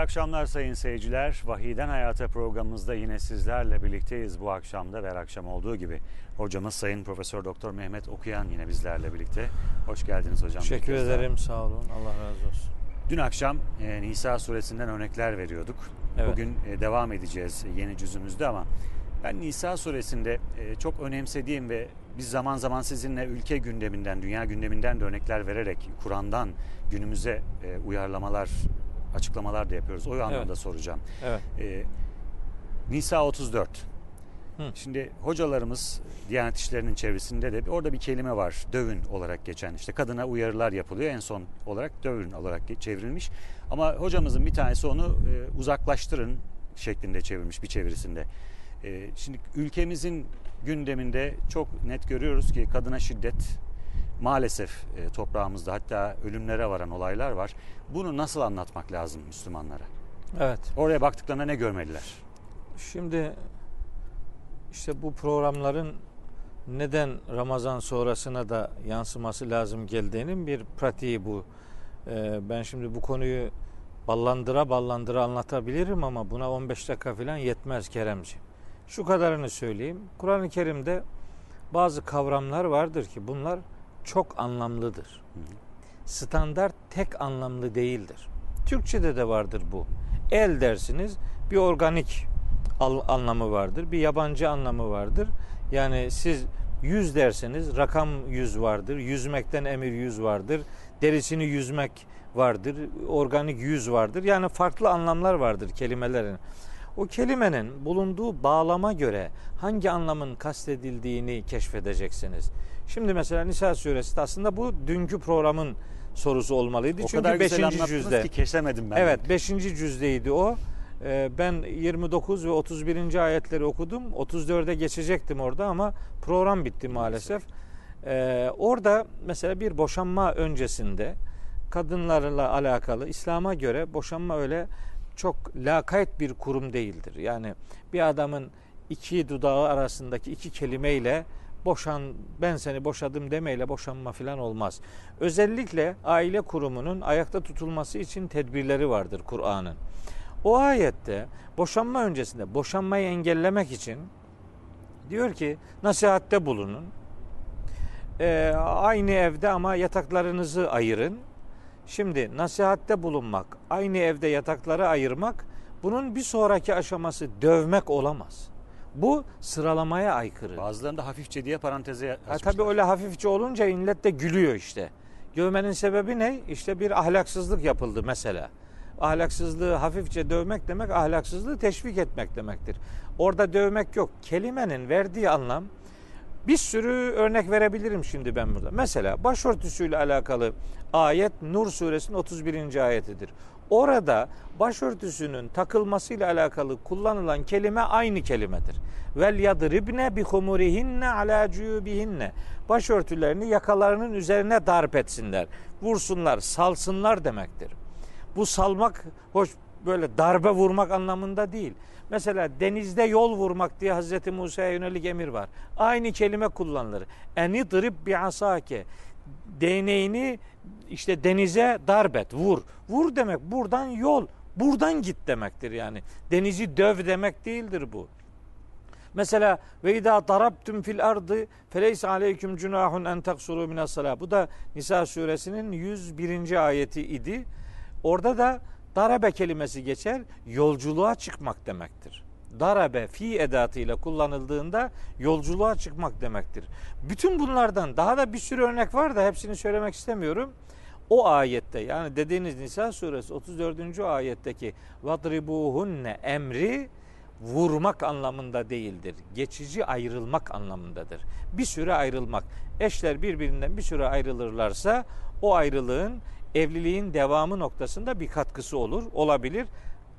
İyi akşamlar sayın seyirciler. Vahiden Hayata programımızda yine sizlerle birlikteyiz bu akşamda ve her akşam olduğu gibi. Hocamız Sayın Profesör Doktor Mehmet Okuyan yine bizlerle birlikte. Hoş geldiniz hocam. Teşekkür daha. ederim. Sağ olun. Allah razı olsun. Dün akşam e, Nisa suresinden örnekler veriyorduk. Evet. Bugün e, devam edeceğiz yeni cüzümüzde ama ben Nisa suresinde e, çok önemsediğim ve biz zaman zaman sizinle ülke gündeminden, dünya gündeminden de örnekler vererek Kur'an'dan günümüze e, uyarlamalar, açıklamalar da yapıyoruz. O anlamda Evet. soracağım. Evet. E, Nisa 34. Hı. Şimdi hocalarımız Diyanet İşleri'nin çevresinde de orada bir kelime var. Dövün olarak geçen. İşte kadına uyarılar yapılıyor. En son olarak dövün olarak çevrilmiş. Ama hocamızın bir tanesi onu e, uzaklaştırın şeklinde çevirmiş bir çevirisinde. E, şimdi ülkemizin gündeminde çok net görüyoruz ki kadına şiddet maalesef e, toprağımızda hatta ölümlere varan olaylar var. Bunu nasıl anlatmak lazım Müslümanlara? Evet. Oraya baktıklarında ne görmeliler? Şimdi işte bu programların neden Ramazan sonrasına da yansıması lazım geldiğinin bir pratiği bu. Ee, ben şimdi bu konuyu ballandıra ballandıra anlatabilirim ama buna 15 dakika falan yetmez Keremci. Şu kadarını söyleyeyim. Kur'an-ı Kerim'de bazı kavramlar vardır ki bunlar çok anlamlıdır. Standart tek anlamlı değildir. Türkçede de vardır bu. El dersiniz bir organik anlamı vardır. Bir yabancı anlamı vardır. Yani siz yüz derseniz rakam yüz vardır. Yüzmekten emir yüz vardır. Derisini yüzmek vardır. Organik yüz vardır. Yani farklı anlamlar vardır kelimelerin. O kelimenin bulunduğu bağlama göre hangi anlamın kastedildiğini keşfedeceksiniz. Şimdi mesela Nisa suresi aslında bu dünkü programın sorusu olmalıydı. O Çünkü kadar güzel 5. anlattınız cüzde. ki kesemedim ben. Evet 5. cüzdeydi o. Ee, Ben 29 ve 31. ayetleri okudum. 34'e geçecektim orada ama program bitti maalesef. Ee, Orada mesela bir boşanma öncesinde kadınlarla alakalı İslam'a göre boşanma öyle çok lakayt bir kurum değildir. Yani bir adamın iki dudağı arasındaki iki kelimeyle boşan ben seni boşadım demeyle boşanma filan olmaz. Özellikle aile kurumunun ayakta tutulması için tedbirleri vardır Kur'an'ın. O ayette boşanma öncesinde boşanmayı engellemek için diyor ki nasihatte bulunun. Ee, aynı evde ama yataklarınızı ayırın. Şimdi nasihatte bulunmak, aynı evde yatakları ayırmak bunun bir sonraki aşaması dövmek olamaz. Bu sıralamaya aykırı. Bazılarında hafifçe diye paranteze Ha, açmışlar. tabii öyle hafifçe olunca millet de gülüyor işte. Dövmenin sebebi ne? İşte bir ahlaksızlık yapıldı mesela. Ahlaksızlığı hafifçe dövmek demek ahlaksızlığı teşvik etmek demektir. Orada dövmek yok. Kelimenin verdiği anlam bir sürü örnek verebilirim şimdi ben burada. Mesela başörtüsüyle alakalı ayet Nur suresinin 31. ayetidir. Orada başörtüsünün takılmasıyla alakalı kullanılan kelime aynı kelimedir. Vel yadribne bi humurihinne ala cuyubihinne. Başörtülerini yakalarının üzerine darp etsinler. Vursunlar, salsınlar demektir. Bu salmak hoş böyle darbe vurmak anlamında değil. Mesela denizde yol vurmak diye Hazreti Musa'ya yönelik emir var. Aynı kelime kullanılır. Eni drib bi asake. Değneğini işte denize darbet, vur. Vur demek buradan yol, buradan git demektir yani. Denizi döv demek değildir bu. Mesela ve idâ darabtum fil ardı feleyse aleyküm cunahun en taksuru minas. Bu da Nisa suresinin 101. ayeti idi. Orada da darabe kelimesi geçer. Yolculuğa çıkmak demektir. Darabe fi edatıyla kullanıldığında yolculuğa çıkmak demektir. Bütün bunlardan daha da bir sürü örnek var da hepsini söylemek istemiyorum. O ayette yani dediğiniz Nisa suresi 34. ayetteki vadribuhunne emri vurmak anlamında değildir. Geçici ayrılmak anlamındadır. Bir süre ayrılmak. Eşler birbirinden bir süre ayrılırlarsa o ayrılığın evliliğin devamı noktasında bir katkısı olur, olabilir.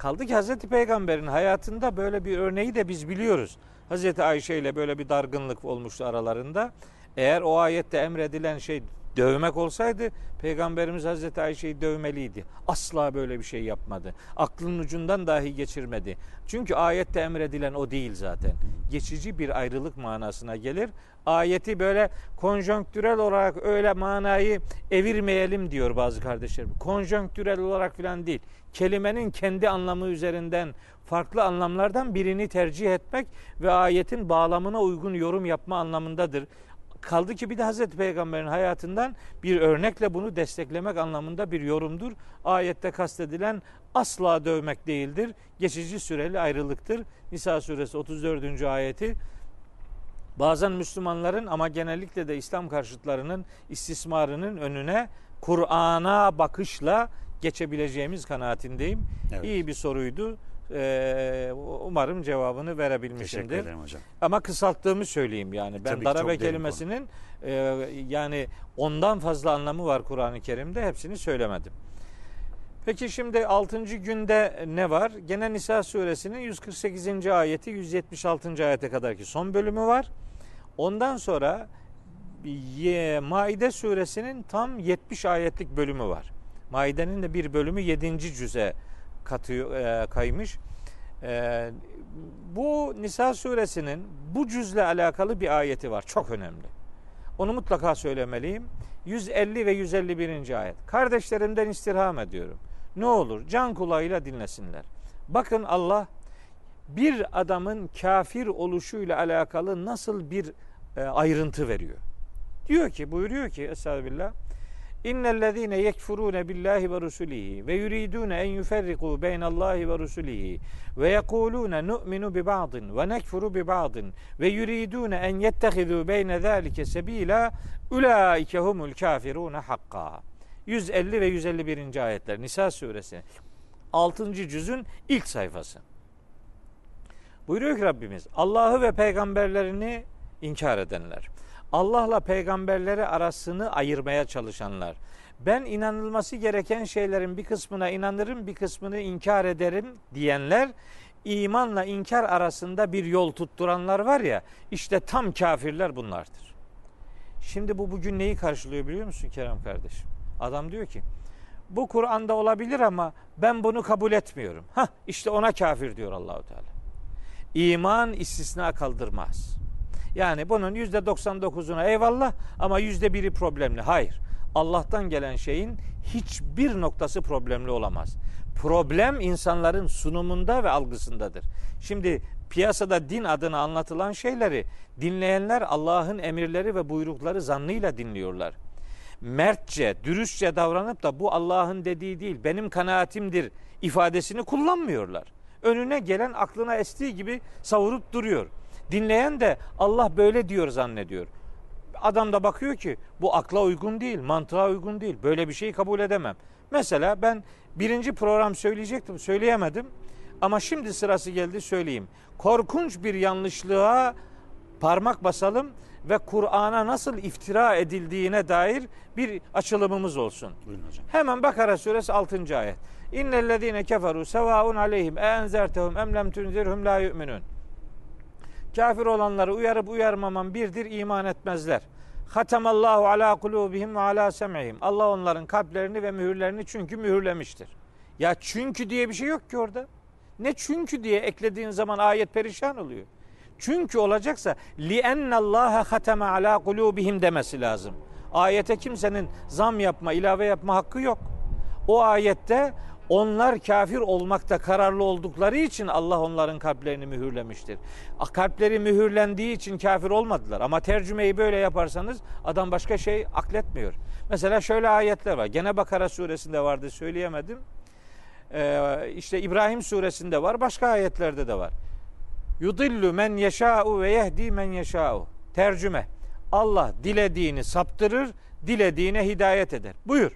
Kaldı ki Hazreti Peygamber'in hayatında böyle bir örneği de biz biliyoruz. Hazreti Ayşe ile böyle bir dargınlık olmuştu aralarında. Eğer o ayette emredilen şey Dövmek olsaydı Peygamberimiz Hazreti Ayşe'yi dövmeliydi. Asla böyle bir şey yapmadı. Aklının ucundan dahi geçirmedi. Çünkü ayette emredilen o değil zaten. Geçici bir ayrılık manasına gelir. Ayeti böyle konjonktürel olarak öyle manayı evirmeyelim diyor bazı kardeşlerim. Konjonktürel olarak falan değil. Kelimenin kendi anlamı üzerinden farklı anlamlardan birini tercih etmek ve ayetin bağlamına uygun yorum yapma anlamındadır. Kaldı ki bir de Hazreti Peygamber'in hayatından bir örnekle bunu desteklemek anlamında bir yorumdur. Ayette kastedilen asla dövmek değildir. Geçici süreli ayrılıktır. Nisa suresi 34. ayeti bazen Müslümanların ama genellikle de İslam karşıtlarının istismarının önüne Kur'an'a bakışla geçebileceğimiz kanaatindeyim. Evet. İyi bir soruydu. Ee, umarım cevabını verebilmişimdir. Teşekkür ederim hocam. Ama kısalttığımı söyleyeyim yani. Ben Tabii ki darabe kelimesinin e, yani ondan fazla anlamı var Kur'an-ı Kerim'de. Hepsini söylemedim. Peki şimdi 6. günde ne var? Gene Nisa suresinin 148. ayeti 176. ayete kadarki son bölümü var. Ondan sonra Maide suresinin tam 70 ayetlik bölümü var. Maide'nin de bir bölümü 7. cüze katıyor, e, kaymış. E, bu Nisa suresinin bu cüzle alakalı bir ayeti var. Çok önemli. Onu mutlaka söylemeliyim. 150 ve 151. ayet. Kardeşlerimden istirham ediyorum. Ne olur can kulağıyla dinlesinler. Bakın Allah bir adamın kafir oluşuyla alakalı nasıl bir e, ayrıntı veriyor. Diyor ki, buyuruyor ki Estağfirullah. İnnellezîne yekfurûne billahi ve rusulihi ve yuridûne en yuferrikû beynallahi ve rusulihi ve yekulûne nu'minu bi ba'din ve nekfuru bi ba'din ve yuridûne en yettehidû beyne zâlike sebîlâ ulaike humul kafirûne hakka. 150 ve 151. ayetler Nisa suresi 6. cüzün ilk sayfası. Buyuruyor ki Rabbimiz Allah'ı ve peygamberlerini inkar edenler. Allah'la peygamberleri arasını ayırmaya çalışanlar. Ben inanılması gereken şeylerin bir kısmına inanırım, bir kısmını inkar ederim diyenler imanla inkar arasında bir yol tutturanlar var ya işte tam kafirler bunlardır. Şimdi bu bugün neyi karşılıyor biliyor musun Kerem kardeşim? Adam diyor ki bu Kur'an'da olabilir ama ben bunu kabul etmiyorum. Hah işte ona kafir diyor Allahu Teala. İman istisna kaldırmaz. Yani bunun yüzde 99'una eyvallah ama yüzde biri problemli. Hayır. Allah'tan gelen şeyin hiçbir noktası problemli olamaz. Problem insanların sunumunda ve algısındadır. Şimdi piyasada din adına anlatılan şeyleri dinleyenler Allah'ın emirleri ve buyrukları zannıyla dinliyorlar. Mertçe, dürüstçe davranıp da bu Allah'ın dediği değil, benim kanaatimdir ifadesini kullanmıyorlar. Önüne gelen aklına estiği gibi savurup duruyor. Dinleyen de Allah böyle diyor zannediyor. Adam da bakıyor ki bu akla uygun değil, mantığa uygun değil. Böyle bir şeyi kabul edemem. Mesela ben birinci program söyleyecektim, söyleyemedim. Ama şimdi sırası geldi söyleyeyim. Korkunç bir yanlışlığa parmak basalım ve Kur'an'a nasıl iftira edildiğine dair bir açılımımız olsun. Buyurun hocam. Hemen Bakara suresi 6. ayet. İnnellezîne keferu sevaun aleyhim e enzertehum em lem tunzirhum la yu'minun. Kafir olanları uyarıp uyarmaman birdir iman etmezler. Hatemallahu ala kulubihim ve ala sem'ihim. Allah onların kalplerini ve mühürlerini çünkü mühürlemiştir. Ya çünkü diye bir şey yok ki orada. Ne çünkü diye eklediğin zaman ayet perişan oluyor. Çünkü olacaksa li ennallaha hateme ala kulubihim demesi lazım. Ayete kimsenin zam yapma, ilave yapma hakkı yok. O ayette onlar kafir olmakta kararlı oldukları için Allah onların kalplerini mühürlemiştir. Kalpleri mühürlendiği için kafir olmadılar. Ama tercümeyi böyle yaparsanız adam başka şey akletmiyor. Mesela şöyle ayetler var. Gene Bakara suresinde vardı söyleyemedim. Ee, işte İbrahim suresinde var. Başka ayetlerde de var. Yudillu men yeşâ'u ve yehdi men yeşâ'u. Tercüme. Allah dilediğini saptırır, dilediğine hidayet eder. Buyur.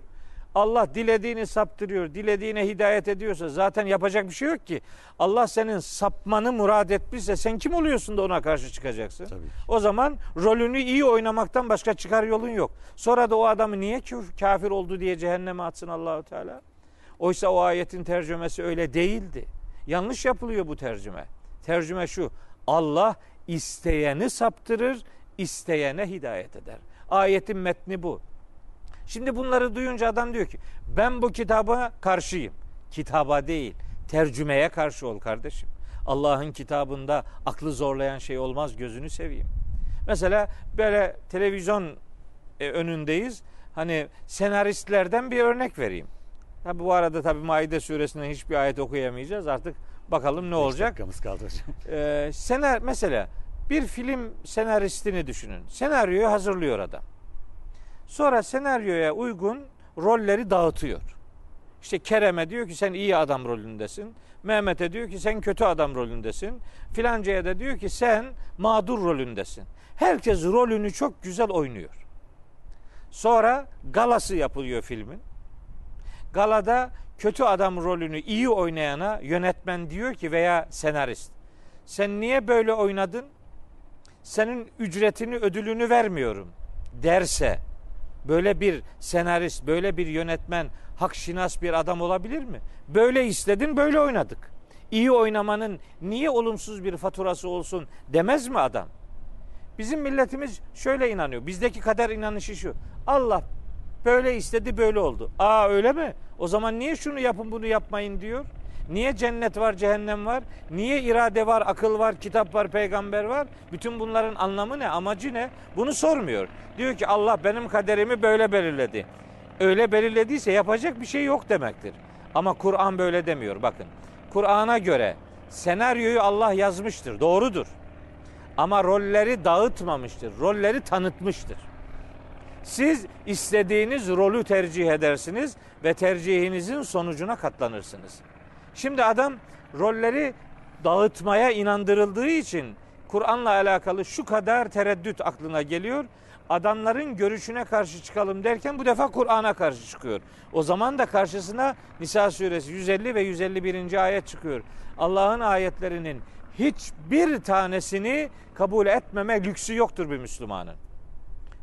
Allah dilediğini saptırıyor, dilediğine hidayet ediyorsa zaten yapacak bir şey yok ki. Allah senin sapmanı murad etmişse sen kim oluyorsun da ona karşı çıkacaksın? Tabii. O zaman rolünü iyi oynamaktan başka çıkar yolun yok. Sonra da o adamı niye kafir oldu diye cehenneme atsın Allahu Teala? Oysa o ayetin tercümesi öyle değildi. Yanlış yapılıyor bu tercüme. Tercüme şu. Allah isteyeni saptırır, isteyene hidayet eder. Ayetin metni bu. Şimdi bunları duyunca adam diyor ki ben bu kitaba karşıyım. Kitaba değil, tercümeye karşı ol kardeşim. Allah'ın kitabında aklı zorlayan şey olmaz gözünü seveyim. Mesela böyle televizyon e, önündeyiz. Hani senaristlerden bir örnek vereyim. Ha, bu arada tabii Maide suresinden hiçbir ayet okuyamayacağız. Artık bakalım ne olacak. dakikamız kaldı hocam. Ee, senar mesela bir film senaristini düşünün. Senaryoyu hazırlıyor adam. Sonra senaryoya uygun rolleri dağıtıyor. İşte Kerem'e diyor ki sen iyi adam rolündesin. Mehmet'e diyor ki sen kötü adam rolündesin. Filancaya da diyor ki sen mağdur rolündesin. Herkes rolünü çok güzel oynuyor. Sonra galası yapılıyor filmin. Galada kötü adam rolünü iyi oynayana yönetmen diyor ki veya senarist. Sen niye böyle oynadın? Senin ücretini, ödülünü vermiyorum derse böyle bir senarist, böyle bir yönetmen hakşinas bir adam olabilir mi? Böyle istedin, böyle oynadık. İyi oynamanın niye olumsuz bir faturası olsun demez mi adam? Bizim milletimiz şöyle inanıyor. Bizdeki kader inanışı şu. Allah böyle istedi böyle oldu. Aa öyle mi? O zaman niye şunu yapın bunu yapmayın diyor. Niye cennet var, cehennem var? Niye irade var, akıl var, kitap var, peygamber var? Bütün bunların anlamı ne, amacı ne? Bunu sormuyor. Diyor ki Allah benim kaderimi böyle belirledi. Öyle belirlediyse yapacak bir şey yok demektir. Ama Kur'an böyle demiyor. Bakın. Kur'an'a göre senaryoyu Allah yazmıştır. Doğrudur. Ama rolleri dağıtmamıştır. Rolleri tanıtmıştır. Siz istediğiniz rolü tercih edersiniz ve tercihinizin sonucuna katlanırsınız. Şimdi adam rolleri dağıtmaya inandırıldığı için Kur'an'la alakalı şu kadar tereddüt aklına geliyor. Adamların görüşüne karşı çıkalım derken bu defa Kur'an'a karşı çıkıyor. O zaman da karşısına Nisa suresi 150 ve 151. ayet çıkıyor. Allah'ın ayetlerinin hiçbir tanesini kabul etmeme lüksü yoktur bir Müslümanın.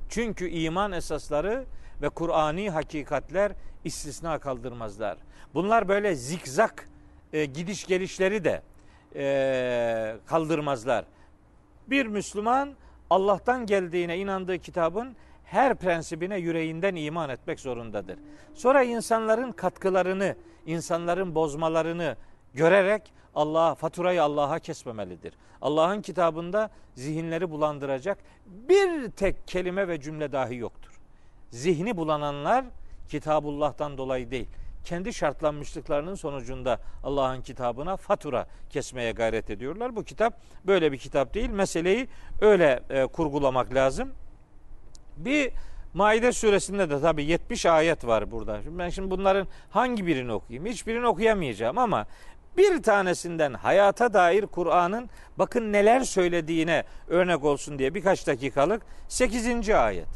Çünkü iman esasları ve Kur'ani hakikatler istisna kaldırmazlar. Bunlar böyle zikzak e, gidiş gelişleri de e, kaldırmazlar. Bir Müslüman Allah'tan geldiğine inandığı kitabın her prensibine yüreğinden iman etmek zorundadır. Sonra insanların katkılarını, insanların bozmalarını görerek Allah faturayı Allah'a kesmemelidir. Allah'ın kitabında zihinleri bulandıracak bir tek kelime ve cümle dahi yoktur. Zihni bulananlar Kitabullah'tan dolayı değil, kendi şartlanmışlıklarının sonucunda Allah'ın kitabına fatura kesmeye gayret ediyorlar. Bu kitap böyle bir kitap değil. Meseleyi öyle e, kurgulamak lazım. Bir Maide suresinde de tabii 70 ayet var burada. Şimdi ben şimdi bunların hangi birini okuyayım? Hiçbirini okuyamayacağım ama bir tanesinden hayata dair Kur'an'ın bakın neler söylediğine örnek olsun diye birkaç dakikalık 8. ayet.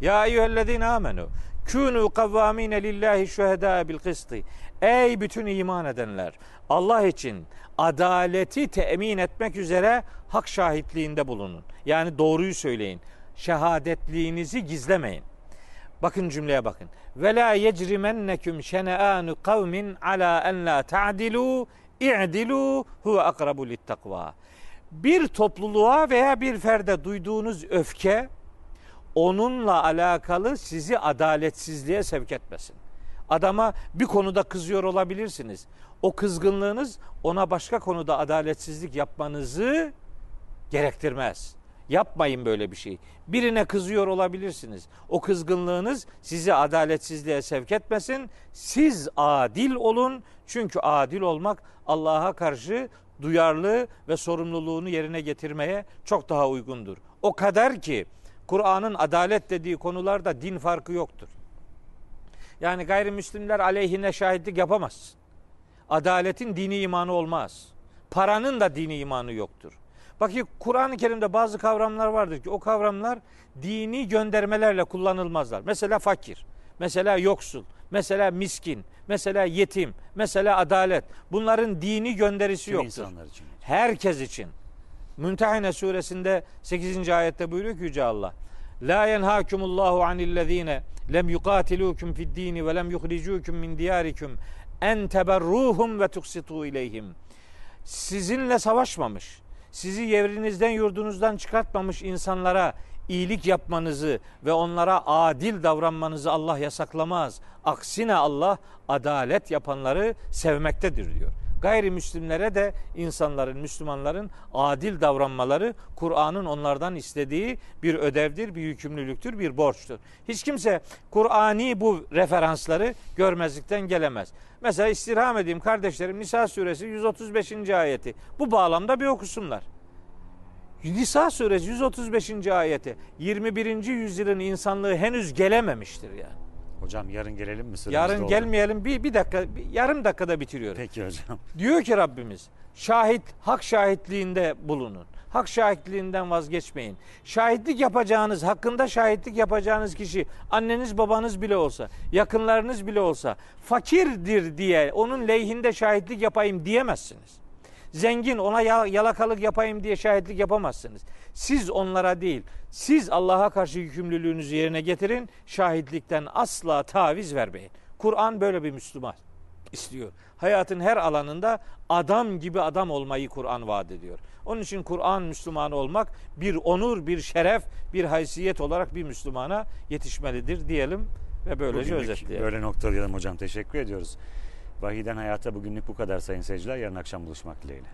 Ya eyyühellezine amenu kûnû kavvâmîne lillahi şuhedâ bil kıstı. Ey bütün iman edenler Allah için adaleti temin etmek üzere hak şahitliğinde bulunun. Yani doğruyu söyleyin. Şehadetliğinizi gizlemeyin. Bakın cümleye bakın. Ve la yecrimenneküm şene'anu kavmin ala en la ta'dilu i'dilu huve akrabu littakva. Bir topluluğa veya bir ferde duyduğunuz öfke onunla alakalı sizi adaletsizliğe sevk etmesin. Adama bir konuda kızıyor olabilirsiniz. O kızgınlığınız ona başka konuda adaletsizlik yapmanızı gerektirmez. Yapmayın böyle bir şey. Birine kızıyor olabilirsiniz. O kızgınlığınız sizi adaletsizliğe sevk etmesin. Siz adil olun. Çünkü adil olmak Allah'a karşı duyarlı ve sorumluluğunu yerine getirmeye çok daha uygundur. O kadar ki Kur'an'ın adalet dediği konularda din farkı yoktur. Yani gayrimüslimler aleyhine şahitlik yapamaz. Adaletin dini imanı olmaz. Paranın da dini imanı yoktur. Bakın Kur'an-ı Kerim'de bazı kavramlar vardır ki o kavramlar dini göndermelerle kullanılmazlar. Mesela fakir, mesela yoksul, mesela miskin, mesela yetim, mesela adalet. Bunların dini gönderisi Tüm yoktur. için. Herkes için. Müntehine suresinde 8. ayette buyuruyor ki Yüce Allah. La yenhakumullahu anillezine lem yukatilukum fid dini ve lem yuhricukum min diyarikum en teberruhum ve tuksitu ileyhim. Sizinle savaşmamış, sizi yerinizden yurdunuzdan çıkartmamış insanlara iyilik yapmanızı ve onlara adil davranmanızı Allah yasaklamaz. Aksine Allah adalet yapanları sevmektedir diyor. Gayrimüslimlere de insanların, Müslümanların adil davranmaları Kur'an'ın onlardan istediği bir ödevdir, bir yükümlülüktür, bir borçtur. Hiç kimse Kur'ani bu referansları görmezlikten gelemez. Mesela istirham edeyim kardeşlerim Nisa suresi 135. ayeti. Bu bağlamda bir okusunlar. Nisa suresi 135. ayeti 21. yüzyılın insanlığı henüz gelememiştir yani. Hocam yarın gelelim mi? Süremiz Yarın doldu. gelmeyelim bir, bir dakika bir, yarım dakikada bitiriyorum. Peki hocam. Diyor ki Rabbimiz şahit hak şahitliğinde bulunun. Hak şahitliğinden vazgeçmeyin. Şahitlik yapacağınız, hakkında şahitlik yapacağınız kişi anneniz babanız bile olsa, yakınlarınız bile olsa fakirdir diye onun lehinde şahitlik yapayım diyemezsiniz. Zengin ona ya- yalakalık yapayım diye şahitlik yapamazsınız. Siz onlara değil, siz Allah'a karşı yükümlülüğünüzü yerine getirin. Şahitlikten asla taviz vermeyin. Kur'an böyle bir Müslüman istiyor. Hayatın her alanında adam gibi adam olmayı Kur'an vaat ediyor. Onun için Kur'an Müslümanı olmak bir onur, bir şeref, bir haysiyet olarak bir Müslümana yetişmelidir diyelim ve böylece Bugünlük özetleyelim. Böyle noktalayalım hocam. Teşekkür ediyoruz. Vahiden Hayata bugünlük bu kadar sayın seyirciler. Yarın akşam buluşmak dileğiyle.